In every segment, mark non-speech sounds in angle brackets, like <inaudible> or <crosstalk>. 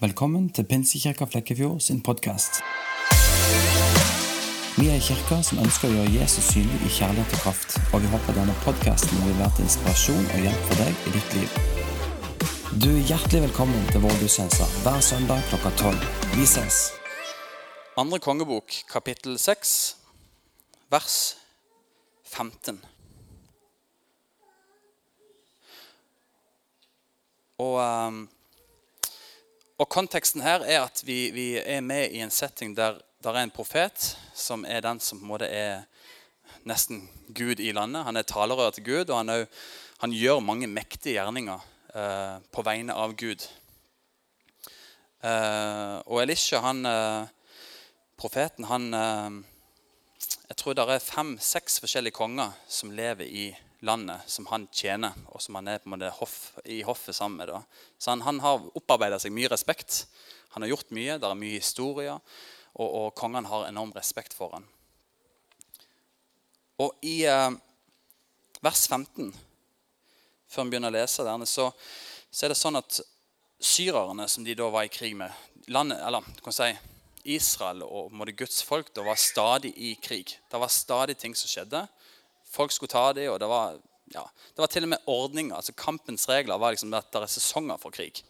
Velkommen til Pinsekirka Flekkefjord sin podkast. Vi er en kirke som ønsker å gjøre Jesus synlig i kjærlighet og kraft, og vi håper denne podkasten vil være til inspirasjon og hjelp for deg i ditt liv. Du er hjertelig velkommen til vår gudstjeneste hver søndag klokka tolv. Vi ses. Andre kongebok, kapittel 6, vers 15. Og, um, og konteksten her er at vi, vi, er med i en setting der det er en profet som er den som på en måte er nesten Gud i landet. Han er talerør til Gud, og han, er, han gjør mange mektige gjerninger eh, på vegne av Gud. Eh, og Elisha, han, eh, profeten, han Jeg tror det er fem-seks forskjellige konger som lever i landet som han tjener, og som han er på en måte hoff, i hoffet sammen med. Da. Så han, han har opparbeida seg mye respekt. Han har gjort mye, det er mye historier, og, og kongen har enorm respekt for han. Og i eh, vers 15, før vi begynner å lese der, så, så, er det sånn at syrerne som de da var i krig med landet, eller du kan si Israel og Guds folk da var stadig i krig. Det var stadig ting som skjedde. Folk skulle ta dem, og det var, ja, det var til og med ordninger. altså Kampens regler var liksom at det er sesonger for krig.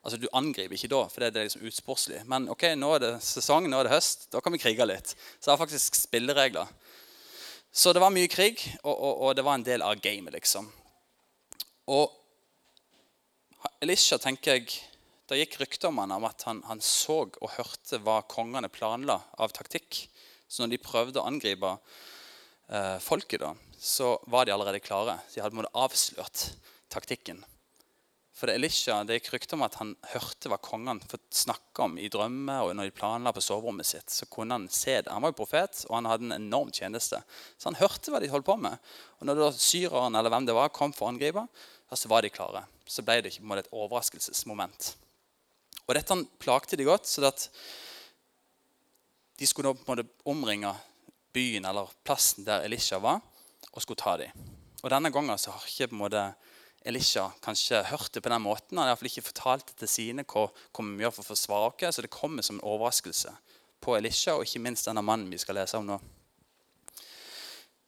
Altså Du angriper ikke da, for det er liksom utsportslig. Men ok, nå er det sesong, nå er det høst. Da kan vi krige litt. Så det er faktisk spilleregler. Så det var mye krig, og, og, og det var en del av gamet, liksom. Og Elisha, tenker jeg Det gikk rykter om han om at han, han, så og hørte hva kongene planla av taktikk. Så når de prøvde å angripe eh, folket, da, så var de allerede klare. De hadde måtte avslørt taktikken. For det Elisha, det gikk rykter om at han hørte hva kongene snakka om i drømmer. og når de planla på soverommet sitt, så kunne Han se det. Han var jo profet, og han hadde en enorm tjeneste. Så han hørte hva de holdt på med. Og når syreren eller hvem det var, kom for å angripe, så var de klare. Så ble det ikke et overraskelsesmoment. Og Dette plagte de godt. så at de skulle nå på en måte omringe byen eller plassen der Elisha var, og skulle ta dem. Og Denne gangen så har ikke på en måte Elisha kanskje hørt det på den måten. Han har iallfall ikke fortalt det til sine hva, hva vi gjør for å forsvare oss. Så det kommer som en overraskelse på Elisha, og ikke minst denne mannen vi skal lese om nå.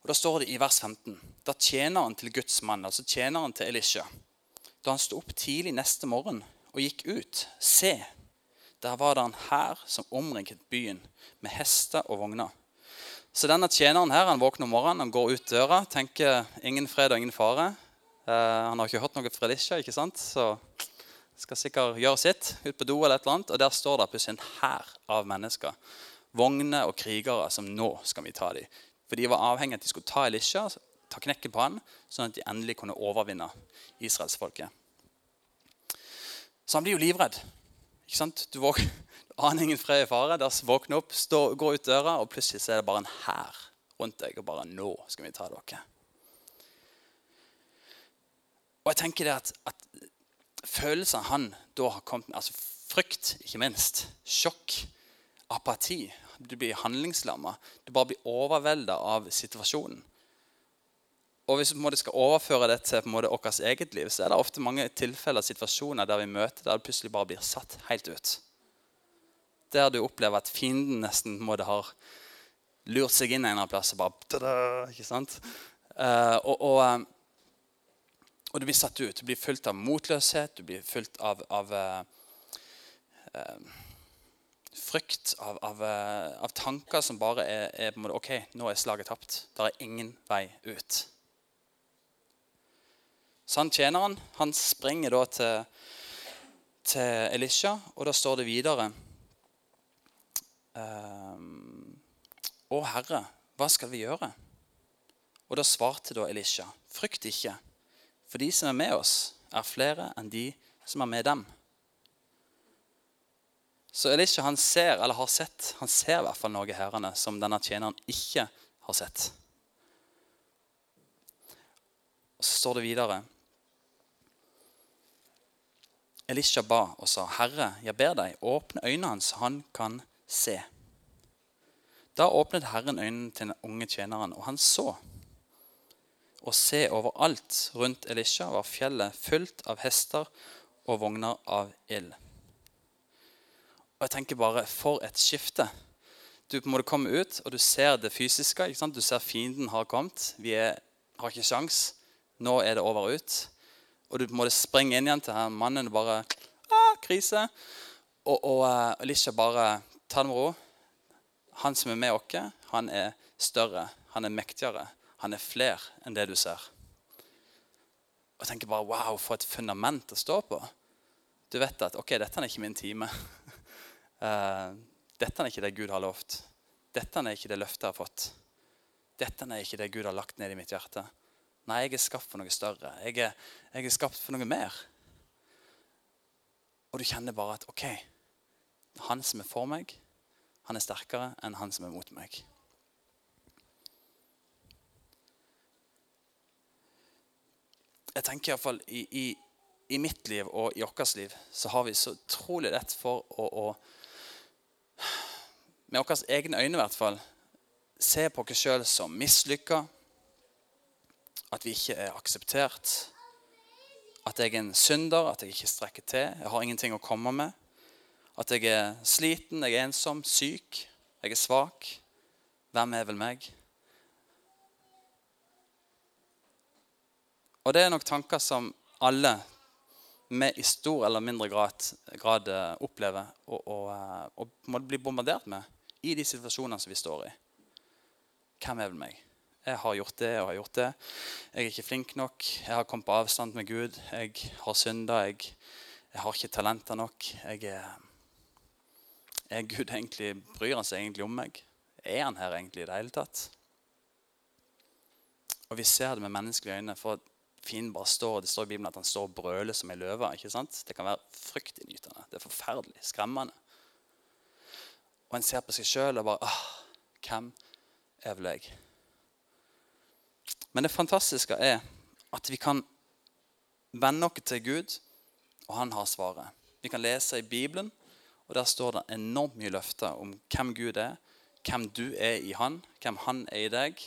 Og Da står det i vers 15 Da tjeneren til Guds mann, altså tjeneren til Elisha, da han sto opp tidlig neste morgen og gikk ut, se, der var det en hær som omringet byen med hester og vogner. Så denne tjeneren her, han våkner om morgenen, han går ut døra, tenker ingen fred og ingen fare. Uh, han har ikke hørt noe fra Elisha, ikke sant? så skal sikkert gjøre sitt. ut på do eller et eller annet, Og der står det plutselig en hær av mennesker. Vogner og krigere som nå skal vi ta dem. For de var avhengig av at de skulle ta Elisha, ta knekken på han, sånn at de endelig kunne overvinne israelsfolket. Så han blir jo livredd. Ikke sant? Du aner ingen fred i fare. Der våkner opp, stå, går ut døra, og plutselig så er det bare en hær rundt deg. Og bare 'Nå skal vi ta dere'. Og jeg tenker det at, at følelsene han da har kommet med, altså frykt, ikke minst, sjokk, apati Du blir handlingslamma. Du bare blir overvelda av situasjonen. Og Hvis vi skal overføre det til på en måte vårt eget liv, så er det ofte mange tilfeller situasjoner der vi møter der det plutselig bare blir satt helt ut der du opplever at fienden nesten måte, har lurt seg inn en eller annen plass og bare ikke sant? Uh, og, og, uh, og, du blir satt ut. Du blir fulgt av motløshet, du blir fulgt av, av uh, frykt, av, av, av, tanker som bare er, er, på en måte, OK, nå er slaget tapt. Det er ingen vei ut. Så han tjeneren han springer da til, til Elisha, og da står det videre Ehm, å Herre, hva skal vi gjøre? Og da svarte da Elisha, frykt ikke, for de som er med oss, er flere enn de som er med dem. Så Elisha han ser, eller har sett, han ser i hvert fall noe herrene som denne tjeneren ikke har sett. Og Så står det videre Elisha ba og sa, 'Herre, jeg ber deg, åpne øynene hans, han kan se. Da åpnet Herren øynene til den unge tjeneren, og han så. Og se overalt rundt Elisha var fjellet fullt av hester og vogner av ild. Og jeg tenker bare, For et skifte. Du måte kommer ut, og du ser det fysiske. Du ser fienden har kommet. Vi er, har ikke sjans. Nå er det over og ut. Og du på en måte springer inn igjen til her mannen og bare ah, Krise. Og, og uh, Elisha bare Ta det med ro. Han som er med oss, han er større, han er mektigere. Han er flere enn det du ser. Og tenker bare, Wow, for et fundament å stå på. Du vet at ok, dette er ikke min time. Uh, <laughs> dette er ikke det Gud har lovt. Dette er ikke det løftet jeg har fått. Dette er ikke det Gud har lagt ned i mitt hjerte. Nei, jeg er skapt for noe større. Jeg er, jeg er skapt for noe mer. Og du kjenner bare at ok, han som er for meg, han er sterkere enn han som er mot meg. Jeg tenker iallfall i, i, i mitt liv og i vårt liv så har vi så utrolig lett for å, å Med våre egne øyne i hvert fall se på oss sjøl som mislykka. At vi ikke er akseptert. At jeg er en synder, at jeg ikke strekker til. Jeg har ingenting å komme med. At jeg er sliten, jeg er ensom, syk, jeg er svak. Hvem er vel meg? Og det er nok tanker som alle med i stor eller mindre grad, grad eh, opplever og, og, må bli bombardert med i de situasjonene som vi står i. Hvem er vel meg? Jeg har gjort det og har gjort det. Jeg er ikke flink nok. Jeg har kommet på avstand med Gud. Jeg har synda. Jeg, jeg har ikke talenter nok. Jeg er er Gud egentlig, Bryr han seg egentlig om meg? Er han her egentlig i det hele tatt? Og vi ser det med menneskelige øyne. for Finn bare står, Det står i Bibelen at han står og brøler som ei løve. ikke sant? Det kan være fryktinngytende. Det er forferdelig. Skremmende. Og en ser på seg sjøl og bare ah, Hvem er vel jeg? Men det fantastiske er at vi kan vende oss til Gud, og han har svaret. Vi kan lese i Bibelen og Der står det enormt mye løfter om hvem Gud er, hvem du er i Han, hvem Han er i deg.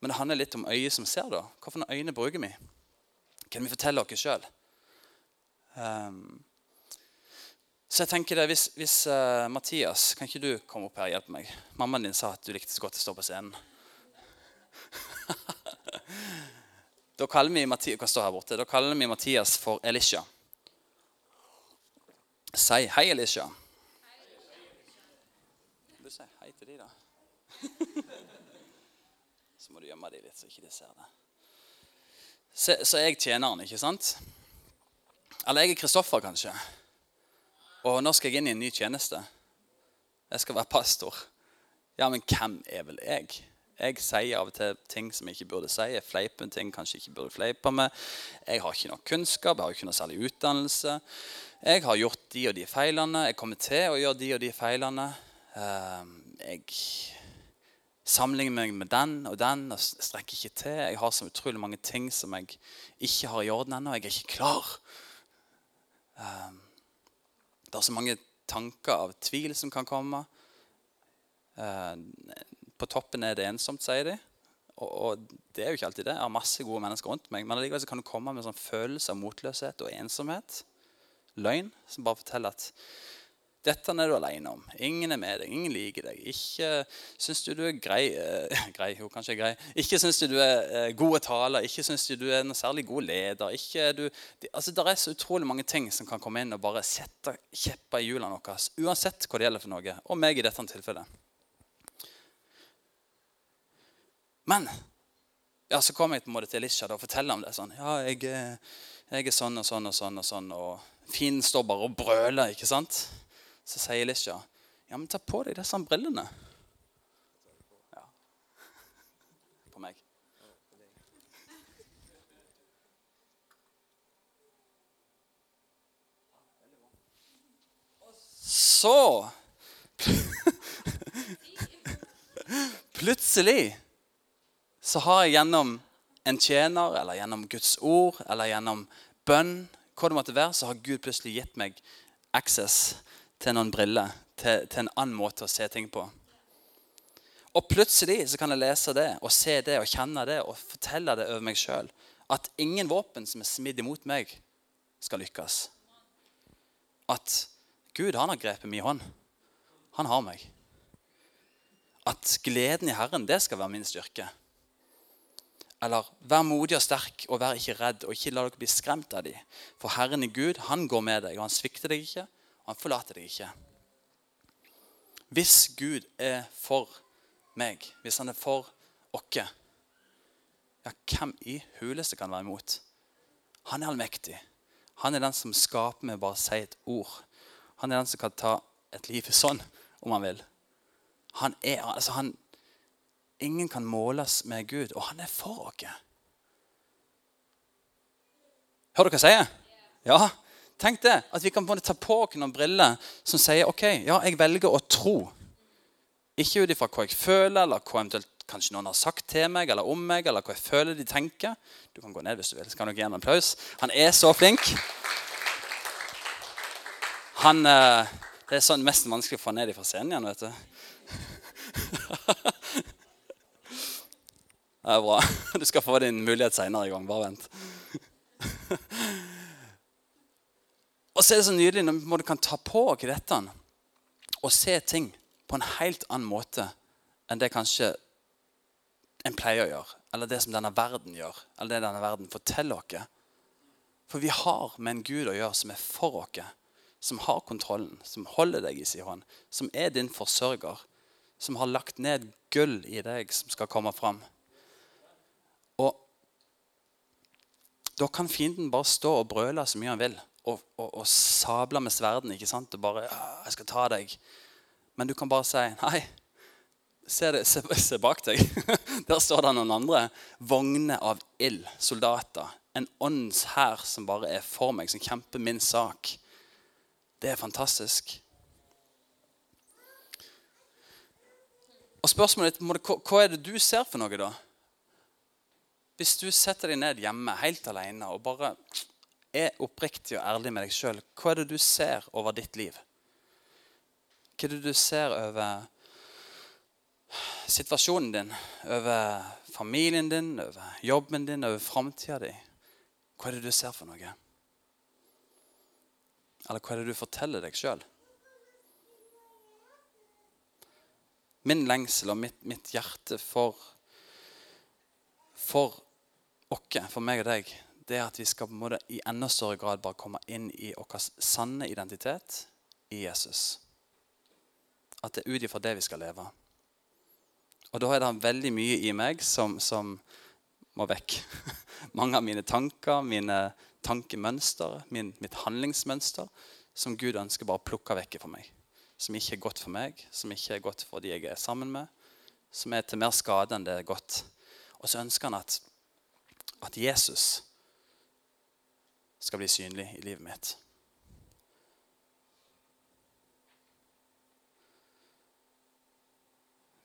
Men det handler litt om øyet som ser. da. Hvilke øyne bruker vi? Kan vi fortelle oss sjøl? Um, ehm, så jeg tenker det, Hvis, hvis uh, Mathias, kan ikke du komme opp her og hjelpe meg? Mammaen din sa at du likte så godt å stå på scenen. Da kaller vi Mathias, her borte, da kaller vi Mathias for Elisha. Si hei, Elisha. Du sier hei til de, da. <laughs> Så må du gjemme de litt, så ikke de ser det. Så, så jeg tjeneren, ikke sant? Eller jeg er Kristoffer, kanskje. Og nå skal jeg inn i en ny tjeneste. Jeg skal være pastor. Ja, men hvem er vel jeg? Jeg sier av og til ting som jeg ikke burde si. Jeg fleiper med ting kanskje ikke burde fleipe med. Jeg har ikke nok kunnskap, jeg har ikke noe særlig utdannelse. Jeg har gjort de og de feilene. Jeg kommer til å gjøre de og de feilene. Ehm, jeg sammenligner meg med den og den og strekker ikke til. Jeg har så utrolig mange ting som jeg ikke har i orden ennå. Jeg er ikke klar. Ehm, det er så mange tanker av tvil som kan komme. På toppen er det ensomt, sier de. Og, og, det er jo ikke alltid det. Jeg har masse gode mennesker rundt meg. Men allikevel kan du komme med en sånn følelse av motløshet og ensomhet. Løgn som bare forteller at dette er du alene om. Ingen er med deg. Ingen liker deg. Ikke syns du du er grei, eh, <laughs> grei jo, kanskje grei. Ikke syns du du er eh, gode taler. Ikke syns du du er noe særlig god leder. Ikke du, det, altså, det er så utrolig mange ting som kan komme inn og bare sette kjepper i hjulene våre. Uansett hva det gjelder for noe. Og meg i dette tilfellet. Men ja, så kommer jeg på en måte til Elisha og forteller om det. sånn, ja, jeg, jeg, er sånn og sånn og sånn. Og sånn, og Finn står bare og brøler. ikke sant? Så sier Elisha, ja, men ta på deg disse brillene. Ja. På meg. Så <laughs> Plutselig så har jeg gjennom en tjener eller gjennom Guds ord eller gjennom bønn, hva det måtte være, så har Gud plutselig gitt meg access til noen briller, til, til en annen måte å se ting på. Og plutselig så kan jeg lese det og se det og kjenne det og fortelle det over meg sjøl. At ingen våpen som er smidd imot meg, skal lykkes. At Gud han har grepet min hånd. Han har meg. At gleden i Herren, det skal være min styrke. Eller vær modig og sterk, og vær ikke redd, og ikke la dere bli skremt av dem. For Herren er Gud, han går med deg, og han svikter deg ikke, og han forlater deg ikke. Hvis Gud er for meg, hvis han er for oss, ja, hvem i huleste kan være imot? Han er allmektig. Han er den som skaper med bare å si et ord. Han er den som kan ta et liv sånn, om han vil. Han er, altså han, ingen kan måles med Gud, og han er for oss. Hører dere hva jeg sier? Ja, Tenk det, at vi kan ta på oss noen briller som sier ok, ja, jeg velger å tro. Ikke ut ifra hva jeg føler, eller hva eventuelt kanskje noen har sagt til meg eller om meg, eller hva jeg føler de tenker. Du kan gå ned hvis du vil. Så kan du gi en applaus. Han er så flink. Han, eh, Det er sånn mest vanskelig å få ned fra scenen igjen, vet du. <laughs> Det er bra. <laughs> Du skal få din mulighet seinere i gang. Bare vent. <laughs> Og så er det så nydelig når du kan ta på oss dette og se ting på en helt annen måte enn det kanskje en pleier å gjøre, eller det som denne verden gjør, eller det denne verden forteller oss. For vi har med en Gud å gjøre som er for oss, som har kontrollen, som holder deg i sin hånd, som er din forsørger, som har lagt ned gull i deg som skal komme fram. Og da kan fienden bare stå og brøle så mye han vil og, og, og sable med sverden ikke sant? og bare 'Jeg skal ta deg.' Men du kan bare si 'Nei, se, det, se, se bak deg.' <laughs> Der står det noen andre vogner av ild, soldater. En hær som bare er for meg, som kjemper min sak. Det er fantastisk. Og spørsmålet ditt hva er det du ser for noe, da? Hvis du setter deg ned hjemme helt alene og bare er oppriktig og ærlig med deg sjøl, hva er det du ser over ditt liv? Hva er det du ser over situasjonen din, over familien din, over jobben din, over framtida di? Hva er det du ser for noe? Eller hva er det du forteller deg sjøl? Min lengsel og mitt, mitt hjerte for for oss, for meg og deg, det er at vi skal på en måte i enda større grad bare komme inn i vår sanne identitet i Jesus. At det er ut ifra det vi skal leve. Og da er det veldig mye i meg som, som må vekk. <laughs> Mange av mine tanker, mine tankemønster, min, mitt handlingsmønster, som Gud ønsker bare å plukke vekk fra meg. Som ikke er godt for meg, som ikke er godt for de jeg er sammen med. Som er til mer skade enn det er godt. Og så ønsker han at, at Jesus skal bli synlig i livet mitt.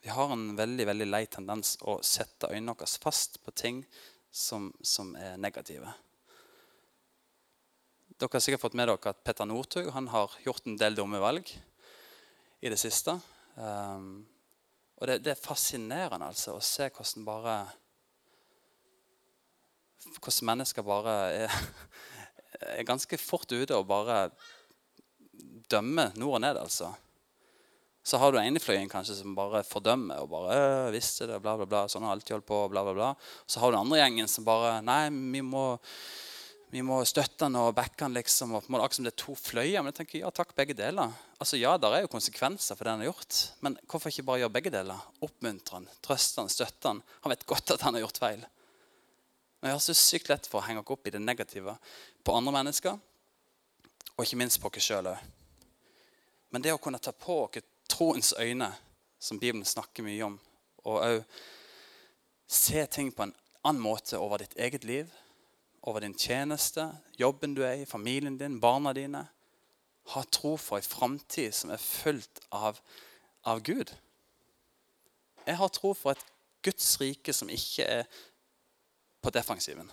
Vi har en veldig veldig lei tendens å sette øynene våre fast på ting som, som, er negative. Dere har sikkert fått med dere at Petter Northug har gjort en del dumme valg i det siste. Um, og det, det, er fascinerende altså, å se hvordan bare Hvordan mennesker bare er, <laughs> er ganske fort ute og bare dømmer nord og ned, altså. Så har du enefløyen kanskje som bare fordømmer og bare øh, 'Visste det, bla, bla, bla. Sånn har alltid holdt på.' bla, bla, bla. Så har du andre gjengen som bare 'Nei, vi må, vi må støtte han og backe han', liksom. Og på en måte, akkurat som det er to fløyer. Men jeg tenker ja takk, begge deler. Altså Ja, der er jo konsekvenser for det han har gjort. Men hvorfor ikke bare gjøre begge deler? Oppmuntre han, trøste han, støtte han. Han vet godt at han har gjort feil. Men vi har så sykt lett for å henge oss opp i det negative på andre mennesker, og ikke minst på oss sjøl òg. Men det å kunne ta på oss troens øyne, som Bibelen snakker mye om, og òg se ting på en annen måte over ditt eget liv, over din tjeneste, jobben du er i, familien din, barna dine Ha tro for en framtid som er fullt av, av Gud. Jeg har tro for et Guds rike som ikke er på defensiven.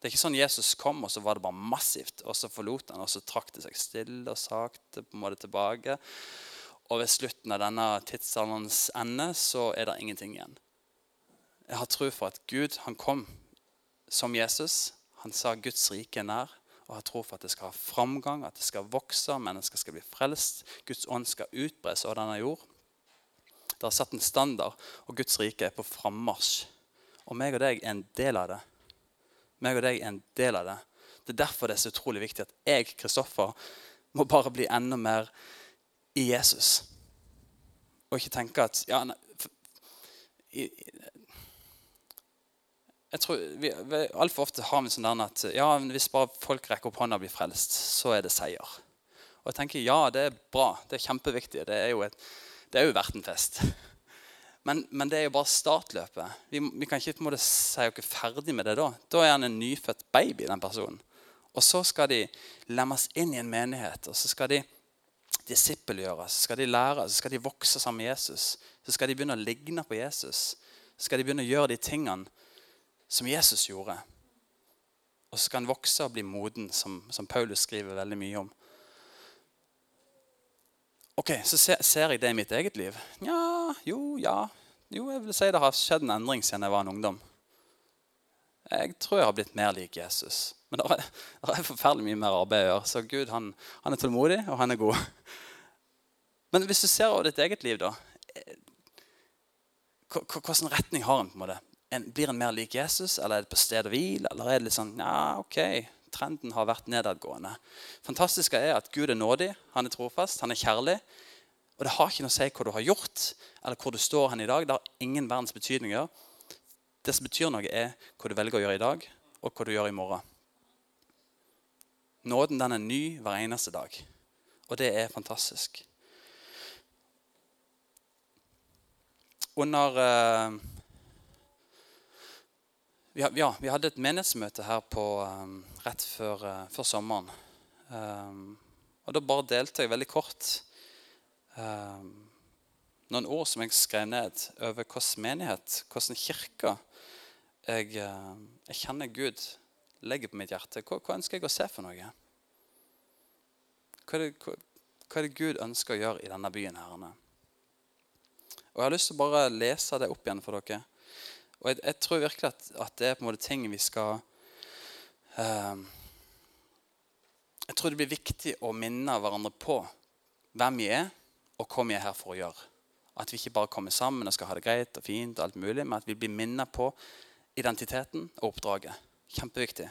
Det er ikke sånn Jesus kom, og så var det bare massivt. Og så forlot han, og så trakk det seg stille og sakte på en måte tilbake. Og ved slutten av denne tidsalderens ende så er det ingenting igjen. Jeg har tro for at Gud han kom som Jesus. Han sa Guds rike er nær. og har tro for at det skal ha framgang, at det skal vokse, mennesker skal bli frelst, Guds ånd skal utbres over denne jord. Det har satt en standard, og Guds rike er på frammarsj. Og meg og deg er en del av det. Meg og deg er en del av det. Det er derfor det er så utrolig viktig at jeg, Kristoffer, må bare bli enda mer i Jesus. Og ikke tenke at ja, nei, jeg tror vi, vi, Altfor ofte har vi sånn der at ja, hvis bare folk rekker opp hånda og blir frelst, så er det seier. Og jeg tenker ja, det er bra. Det er kjempeviktig. Det er jo, et, det er jo verdt. Men, men, det er jo bare startløpet. Vi, vi kan ikke på en måte si oss ferdig med det da. Da er han en nyfødt baby, den personen. Og så skal de lemmes inn i en menighet. og så skal de disippelgjøres, så skal de lære, så skal de vokse sammen med Jesus. Så skal de begynne å ligne på Jesus. Så skal de begynne å gjøre de tingene som Jesus gjorde. Og så skal han vokse og bli moden, som, som Paulus skriver veldig mye om. Ok, Så ser, jeg det i mitt eget liv? Ja, jo, ja. Jo, jeg vil si det har skjedd en endring siden jeg var en ungdom. Jeg tror jeg har blitt mer lik Jesus. Men det er, det er forferdelig mye mer arbeid å gjøre. Så Gud han, han, er tålmodig, og han er god. Men hvis du ser over ditt eget liv, da eh, Hvilken retning har han? på en måte? en, blir en mer lik Jesus, eller er det på sted og hvil? Eller er det litt sånn ja, ok, trenden har vært nedadgående? Fantastiske er at Gud er nådig, han er trofast, han er kjærlig. Og det har ikke noe å si hva du har gjort, eller hvor du står hen i dag. Det har ingen verdens betydninger. Det som betyr noe, er hva du velger å gjøre i dag, og hva du gjør i morgen. Nåden den er ny hver eneste dag. Og det er fantastisk. Under uh, vi, ja, vi hadde et menighetsmøte her på, um, rett før, uh, før sommeren. Um, og da bare delte jeg veldig kort um, noen ord som jeg skrev ned over hvilken menighet, hvilken kirke jeg, uh, jeg, kjenner Gud legger på mitt hjerte. Hva, hva, ønsker jeg å se for noe? Hva er, det, hva, hva er det Gud ønsker å gjøre i denne byen? her? Og Jeg har lyst til å bare lese det opp igjen for dere. Og jeg, jeg tror virkelig at, at, det er på en måte ting vi skal eh, Jeg tror det blir viktig å minne hverandre på hvem vi er, og hva vi er her for å gjøre. At vi ikke bare kommer sammen og skal ha det greit og fint, og alt mulig, men at vi blir minnet på identiteten og oppdraget. Kjempeviktig.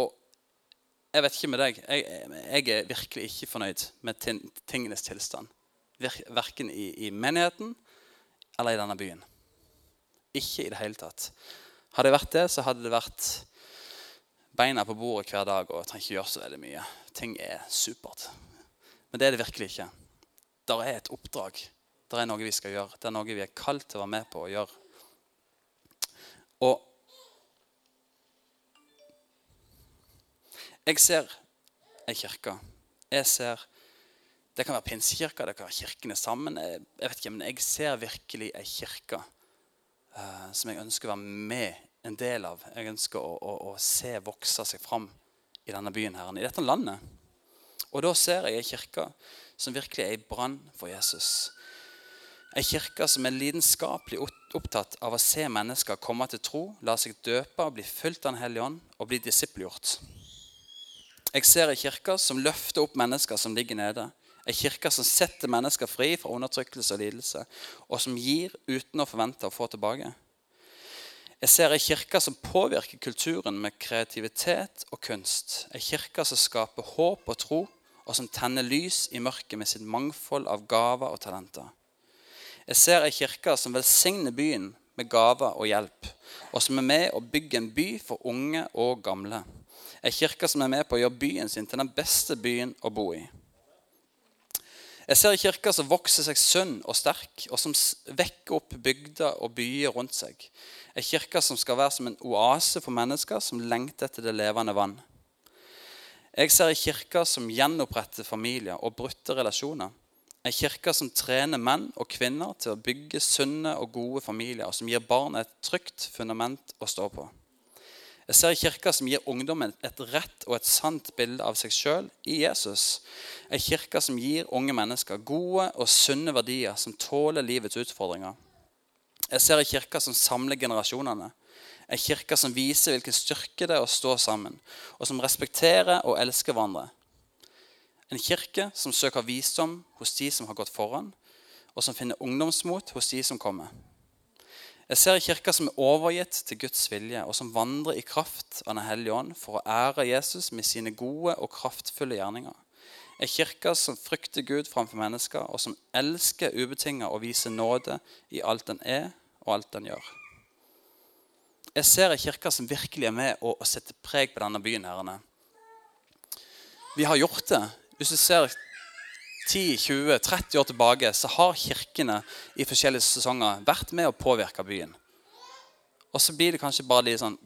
Og jeg vet ikke med deg, jeg, jeg er virkelig ikke fornøyd med tingenes tilstand. Verken i, i menigheten eller i denne byen. Ikke i det hele tatt. Hadde det vært det, så hadde det vært beina på bordet hver dag og trenger ikke gjøre så veldig mye. Ting er supert. Men det er det virkelig ikke. Der er et oppdrag. Det er noe vi skal gjøre. Det er noe vi er kalt til å være med på å gjøre. Og jeg ser ei kirke. Jeg ser det kan være pinsekirka, det kan være kirkene sammen. Jeg, vet ikke, men jeg ser virkelig ei kirke uh, som jeg ønsker å være med en del av. Jeg ønsker å, å, å se vokse seg fram i denne byen her, i dette landet. Og da ser jeg ei kirke som virkelig er i brann for Jesus. Ei kirke som er lidenskapelig opptatt av å se mennesker komme til tro, la seg døpe, bli fulgt av Den hellige ånd og bli disippelgjort. Jeg ser ei kirke som løfter opp mennesker som ligger nede Ei kirke som setter mennesker fri fra undertrykkelse og lidelse, og som gir uten å forvente å få tilbake. Jeg ser ei kirke som påvirker kulturen med kreativitet og kunst. Ei kirke som skaper håp og tro, og som tenner lys i mørket med sitt mangfold av gaver og talenter. Jeg ser ei kirke som velsigner byen med gaver og hjelp, og som er med å bygge en by for unge og gamle. Ei kirke som er med på å gjøre byen sin til den beste byen å bo i. Jeg ser kirker som vokser seg sunn og sterk, og som vekker opp bygder og byer rundt seg. En kirke som skal være som en oase for mennesker som lengter etter det levende vann. Jeg ser en kirke som gjenoppretter familier og brutte relasjoner. En kirke som trener menn og kvinner til å bygge sunne og gode familier, og som gir barn et trygt fundament å stå på. Jeg ser en kirke som gir ungdommen et rett og et sant bilde av seg sjøl i Jesus. En kirke som gir unge mennesker gode og sunne verdier som tåler livets utfordringer. Jeg ser en kirke som samler generasjonene. En kirke som viser hvilken styrke det er å stå sammen, og som respekterer og elsker hverandre. En kirke som søker visdom hos de som har gått foran, og som finner ungdomsmot hos de som kommer. Jeg ser en kirke som er overgitt til Guds vilje, og som vandrer i kraft av Den hellige ånd for å ære Jesus med sine gode og kraftfulle gjerninger. En kirke som frykter Gud framfor mennesker, og som elsker ubetinget og viser nåde i alt den er og alt den gjør. Jeg ser en kirke som virkelig er med og setter sette preg på denne byen. herrene. Vi har gjort det. Hvis du ser 10-20-30 år tilbake, så har kirkene i forskjellige sesonger vært med å påvirke byen. Og så blir det kanskje bare litt sånn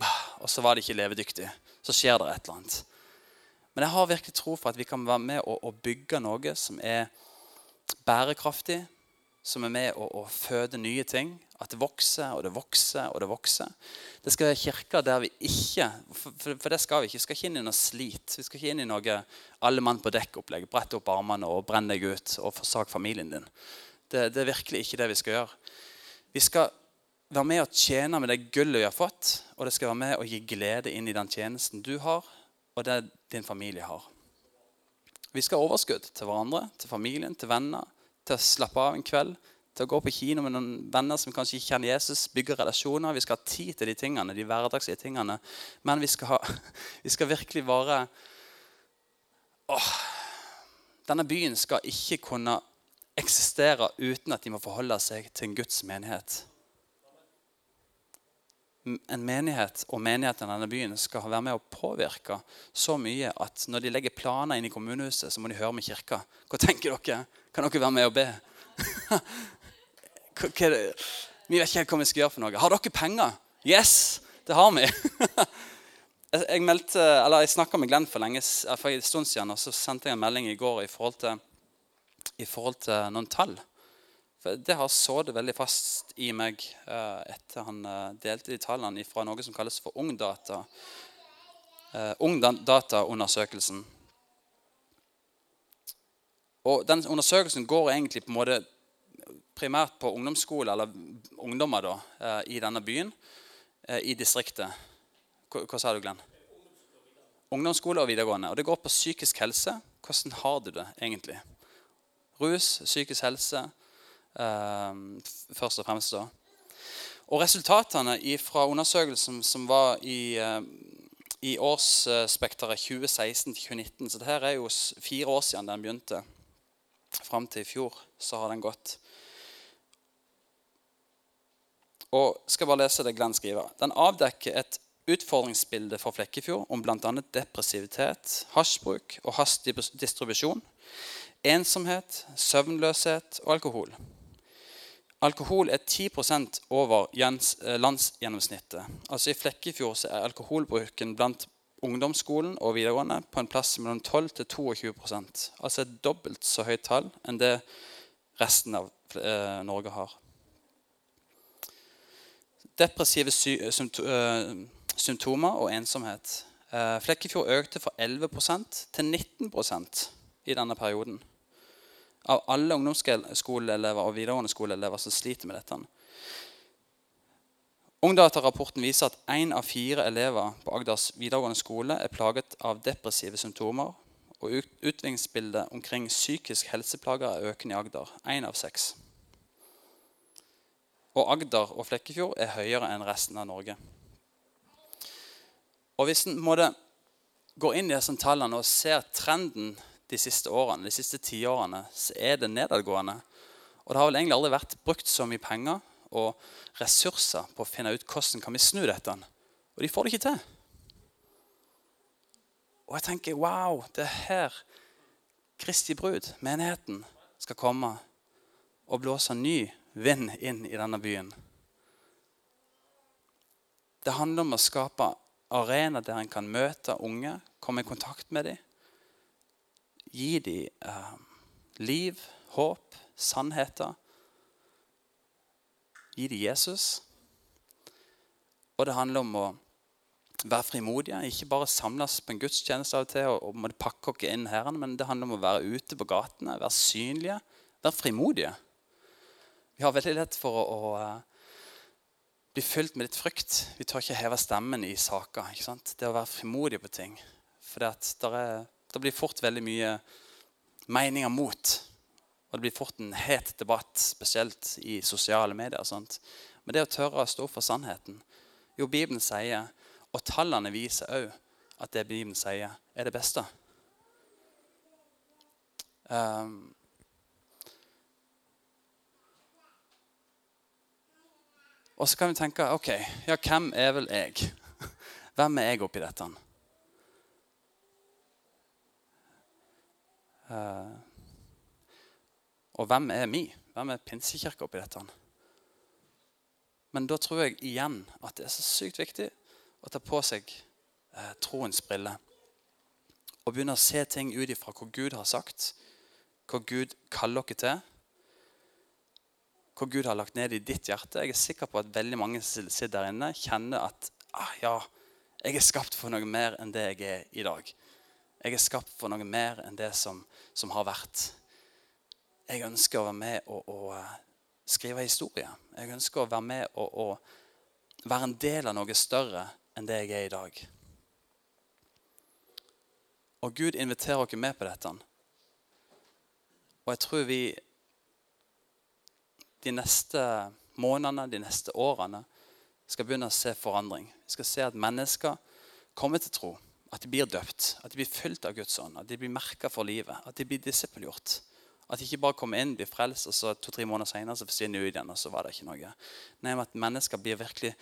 Og så var det ikke levedyktig. Så skjer det et eller annet. Men jeg har virkelig tro for at vi kan være med og, og bygge noe som er bærekraftig, som er med å, å, føde nye ting. At det vokser og det vokser og det vokser. Det skal være kirker der vi ikke for, for, det skal vi ikke. Vi skal ikke inn i noe slit. Vi skal ikke inn i noe alle mann på dekk-opplegg. Brett opp armene og brenn deg ut og forsak familien din. Det, det, er virkelig ikke det vi skal gjøre. Vi skal være med å tjene med det gullet vi har fått, og det skal være med å gi glede inn i den tjenesten du har, og det din familie har. Vi skal ha overskudd til hverandre, til familien, til venner til å slappe av en kveld, til å gå på kino med noen venner som kanskje ikke kjenner Jesus, bygge relasjoner. Vi skal ha tid til de tingene, de hverdagslige tingene. Men vi skal, ha, <laughs> vi skal virkelig være åh, Denne byen skal ikke kunne eksistere uten at de må forholde seg til en Guds menighet. En menighet og menigheten i denne byen skal være med å påvirke så mye at når de legger planer inn i kommunehuset, så må de høre med kirka. Hva tenker dere? Kan dere være med og be? <laughs> vi vet ikke helt hva vi skal gjøre for noe. Har dere penger? Yes, det har vi. <laughs> jeg meldte, jeg snakka med Glenn for, lenge, for en stund siden, og så sendte jeg en melding i går i forhold til, i forhold til noen tall. For Det har det veldig fast i meg eh, etter han uh, delte de tallene fra noe som kalles for Ungdata. Eh, Ungdata-undersøkelsen. Og den Undersøkelsen går egentlig på en måte primært på ungdomsskole, eller ungdommer da, eh, i denne byen, eh, i distriktet. Hva, hva sa du, Glenn? Ungdomsskole og videregående. Og det går på psykisk helse. Hvordan har du det egentlig? Rus, psykisk helse eh, først og fremst. da. Og Resultatene fra undersøkelsen som var i, eh, i årsspekteret 2016-2019 Så dette er jo fire år siden den begynte fram til i fjor så har den gått. Og skal bare lese det Glenn skriver. Den avdekker et utfordringsbilde for Flekkefjord om bl.a. depressivitet, hasjbruk og hastig distribusjon, ensomhet, søvnløshet og alkohol. Alkohol er 10% over eh, landsgjennomsnittet. Altså I Flekkefjord er alkoholbruken blant ungdomsskolen og videregående på en plass mellom 12 til 22% Altså et dobbelt så høyt tall enn det resten av eh, Norge har. Depressive sy eh, symptomer og ensomhet. Flekkefjord økte fra 11% til 19% i denne perioden. Av alle ungdomsskoleelever og videregående skoleelever som sliter med dette. Ungdata-rapporten viser at én av fire elever på Agders videregående skole er plaget av depressive symptomer. Og utviklingsbildet omkring psykisk helseplager er økende i Agder. Én av seks. Og Agder og Flekkefjord er høyere enn resten av Norge. Og Hvis en går inn i disse tallene og ser trenden de siste årene, de siste tiårene, så er det nedadgående. Og det har vel egentlig aldri vært brukt så mye penger og ressurser på å finne ut hvordan kan vi snu dette. Og de får det ikke til. Og jeg tenker wow, det er her Kristi brud, menigheten, skal komme og blåse ny vind inn i denne byen. Det handler om å skape arena der en kan møte unge, komme i kontakt med dem. Gi dem eh, liv, håp, sannheter Gi dem Jesus. Og det handler om å være frimodige. Ikke bare samles på en gudstjeneste av og til og, og pakke oss inn her, men det handler om å være ute på gatene, være synlige, være frimodige. Vi har veldig lett for å, å, bli fylt med litt frykt. Vi tør ikke heve stemmen i saker. ikke sant? Det å være frimodig på ting. For det blir fort veldig mye meninger mot. Og det blir fort en het debatt, spesielt i sosiale medier. Sant? Men det å tørre å stå for sannheten Jo, Bibelen sier, og tallene viser òg, at det Bibelen sier, er det beste. Um, og så kan vi tenke ok, ja, hvem er vel jeg? <laughs> Hvem er jeg oppi dette? Og hvem er vi? Hvem er pinsekirka oppi dette? Men da tror jeg igjen at det er så sykt viktig å ta på seg eh, troens briller. Og begynne å se ting ut ifra hva Gud har sagt, hva Gud kaller dere til. Hva Gud har lagt ned i ditt hjerte. Jeg er sikker på at veldig mange som sitter der inne, kjenner at ah, ja, jeg er skapt for noe mer enn det jeg er i dag. Jeg er skapt for noe mer enn det som, som har vært. Jeg ønsker å være med og, og eh, skrive historie. Jeg ønsker å være med og, og være en del av noe større enn det jeg er i dag. Og Gud inviterer oss med på dette. Og jeg tror vi de neste månedene, de neste årene, skal begynne å se forandring. Vi skal se at mennesker kommer til tro. At de blir døpt, at de blir fulgt av Guds ånd, at de blir merka for livet, at de blir disippelgjort. At de ikke bare kommer inn, blir frelst, og så to-tre måneder senere så forsvinner de ut igjen. og så var det ikke noe. Nei, men At mennesker blir virkelig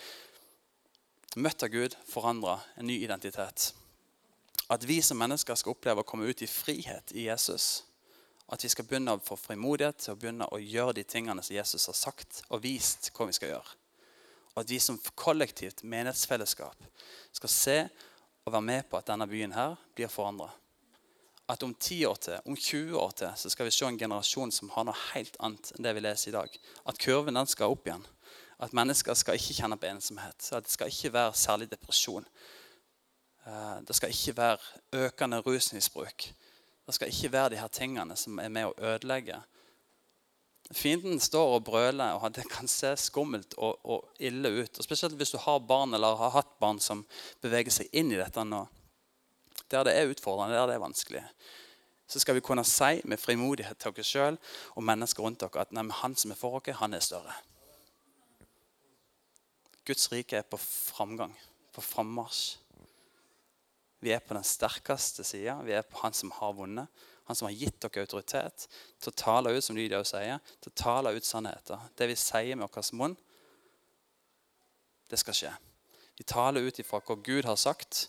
møtt av Gud, forandra, en ny identitet. At vi som mennesker skal oppleve å komme ut i frihet i Jesus. At vi skal begynne å få frimodighet til å begynne å gjøre de tingene som Jesus har sagt og vist hva vi skal gjøre. Og at vi som kollektivt menighetsfellesskap skal se å være med på at denne byen her blir forandra. At om 10 år til, om 20 år til, så skal vi se en generasjon som har noe helt annet enn det vi leser i dag. At kurven den skal opp igjen. At mennesker skal ikke kjenne på ensomhet. At det skal ikke være særlig depresjon. Eh, det skal ikke være økende rusmisbruk. Det skal ikke være de her tingene som er med å ødelegge. Fienden står og brøler, og det kan se skummelt og, og, ille ut. Og Spesielt hvis du har barn eller har hatt barn som beveger seg inn i dette nå der det er utfordrende, der det er vanskelig, så skal vi kunne si med frimodighet til oss sjøl og mennesker rundt dere at nei, han som er for oss, han er større. Guds rike er på framgang, på frammarsj. Vi er på den sterkeste sida. Vi er på han som har vunnet. Han som har gitt dere autoritet til å tale ut som Lydia sier, til å tale ut sannheter. Det vi sier med vår munn, det skal skje. Vi taler ut ifra hva Gud har sagt,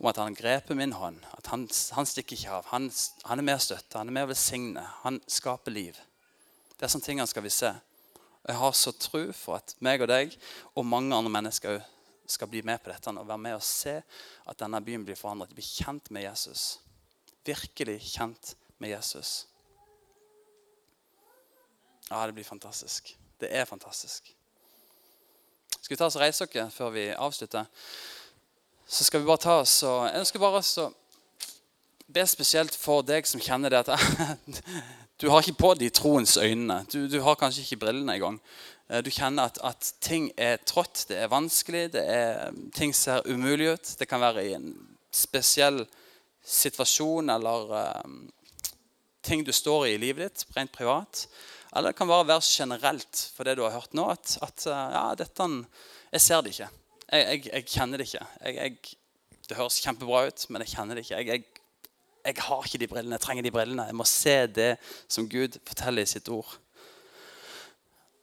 om at han greper min hånd. At han, han stikker ikke av. Han, han, er å støtte, han er med å velsigne. Han skaper liv. Det er sånne ting skal vi se. Jeg har så tro for at meg og deg og mange andre mennesker skal bli med på dette og være med og se at denne byen blir forandret. Bli kjent med Jesus. Virkelig kjent med Jesus. Ja, det blir fantastisk. Det er fantastisk. Skal vi ta oss og reise oss før vi avslutter? så skal vi bare ta oss og Jeg ønsker bare å be spesielt for deg som kjenner det at <laughs> du har ikke på de troens øynene. Du, du har kanskje ikke brillene engang. Eh, du kjenner at, at, ting er trått, det er vanskelig, det er, ting ser umulig ut. Det kan være i en spesiell situasjon eller um, ting du står i i livet ditt, rent privat. Eller det kan bare være generelt for det du har hørt nå, at, at ja, dette, jeg ser det ikke. Jeg, jeg, jeg kjenner det ikke. Jeg, det høres kjempebra ut, men jeg kjenner det ikke. Jeg, har ikke de brillene. Jeg trenger de brillene. Jeg må se det som Gud forteller i sitt ord.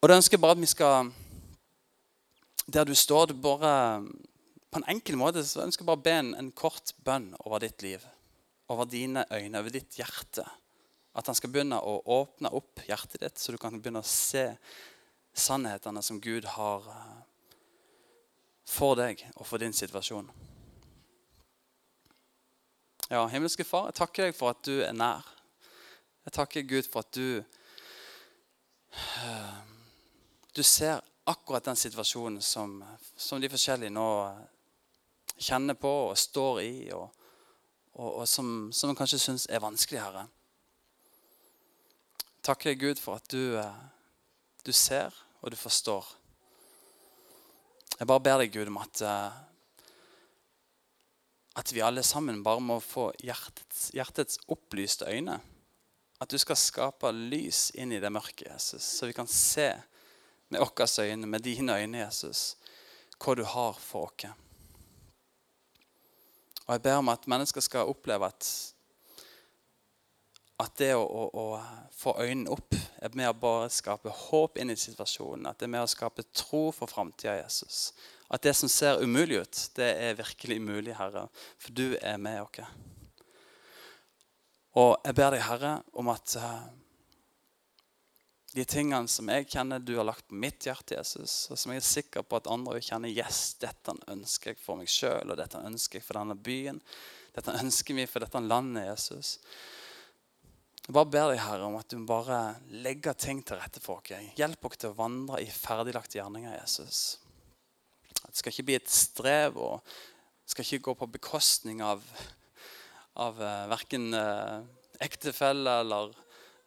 Og da ønsker jeg bare at vi skal Der du står, du bare På en enkel måte så ønsker jeg bare å be en, en kort bønn over ditt liv. Over dine øyne, over ditt hjerte. At han skal begynne å åpne opp hjertet ditt, så du kan begynne å se sannhetene som Gud har for deg og for din situasjon. Ja, himmelske Far, jeg takker deg for at du er nær. Jeg takker Gud for at du eh, Du ser akkurat den situasjonen som, som de forskjellige nå kjenner på og står i, og, og, og som, som kanskje syns er vanskelig, Herre. Takker deg, Gud, for at du, eh, du ser og du forstår. Jeg bare ber deg, Gud, om at, eh, at vi alle sammen bare må få hjertets, hjertets opplyste øyne. At du skal skape lys inn i det mørke, Jesus, så vi kan se med våre øyne, med dine øyne, Jesus, hva du har for oss. Og jeg ber om at mennesker skal oppleve at, at det å, å, å, få øynene opp er med å bare skape håp inn i situasjonen. At det er med å skape tro for framtida, Jesus. At det som ser umulig ut, det er virkelig mulig, Herre. For du er med oss. Og jeg ber deg, Herre, om at uh, de tingene som jeg kjenner du har lagt på mitt hjerte, Jesus, og som jeg er sikker på at andre vil kjenne yes, dette ønsker jeg for meg sjøl, og dette ønsker jeg for denne byen, dette ønsker vi for dette landet, Jesus. Jeg bare ber deg, Herre, om at du bare legger ting til rette for oss. Hjelp oss til å vandre i ferdiglagte gjerninger, Jesus. Det skal ikke bli et strev og det skal ikke gå på bekostning av, av uh, verken uh, ektefelle eller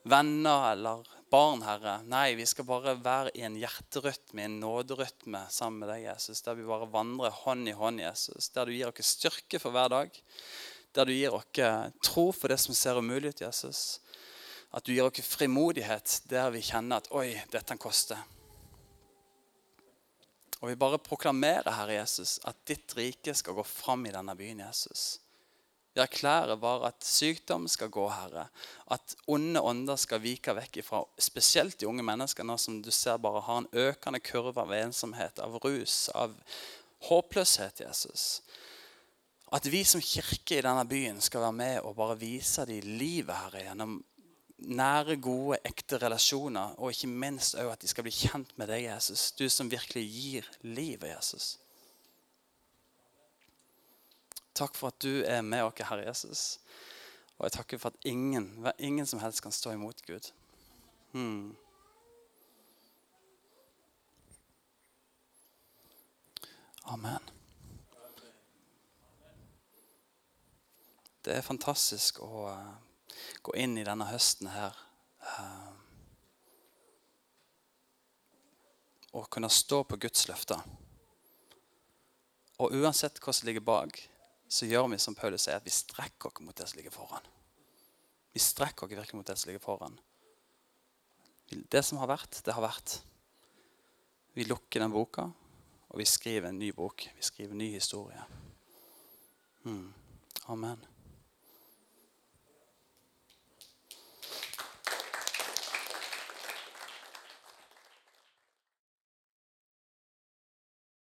venner eller barn, Herre. Nei, vi skal bare være i en hjerterytme, en nåderytme sammen med deg, Jesus. Der vi bare vandrer hånd i hånd, Jesus. Der du gir oss styrke for hver dag. Der du gir oss tro for det som ser umulig ut, Jesus. At du gir oss frimodighet der vi kjenner at Oi, dette koster. Og vi bare proklamerer, Herre Jesus, at ditt rike skal gå fram i denne byen, Jesus. Vi erklærer bare at sykdom skal gå, Herre. At onde ånder skal vike vekk ifra spesielt de unge menneskene som du ser bare har en økende kurve av ensomhet, av rus, av håpløshet, Jesus. At vi som kirke i denne byen skal være med og bare vise dem livet, Herre, gjennom nære, gode, ekte relasjoner. Og ikke minst òg at de skal bli kjent med deg, Jesus. Du som virkelig gir livet, Jesus. Takk for at du er med oss, Herre Jesus. Og jeg takker for at ingen, ingen som helst kan stå imot Gud. Hmm. Amen. Det er fantastisk å gå inn i denne høsten her uh, og kunne stå på Guds løfter. Og uansett hva som ligger bak, så gjør vi som Paulus sier, at vi strekker oss mot det som ligger foran. Vi strekker oss virkelig mot det som ligger foran. Det som har vært, det har vært. Vi lukker den boka, og vi skriver en ny bok. Vi skriver en ny historie. Mm. Amen.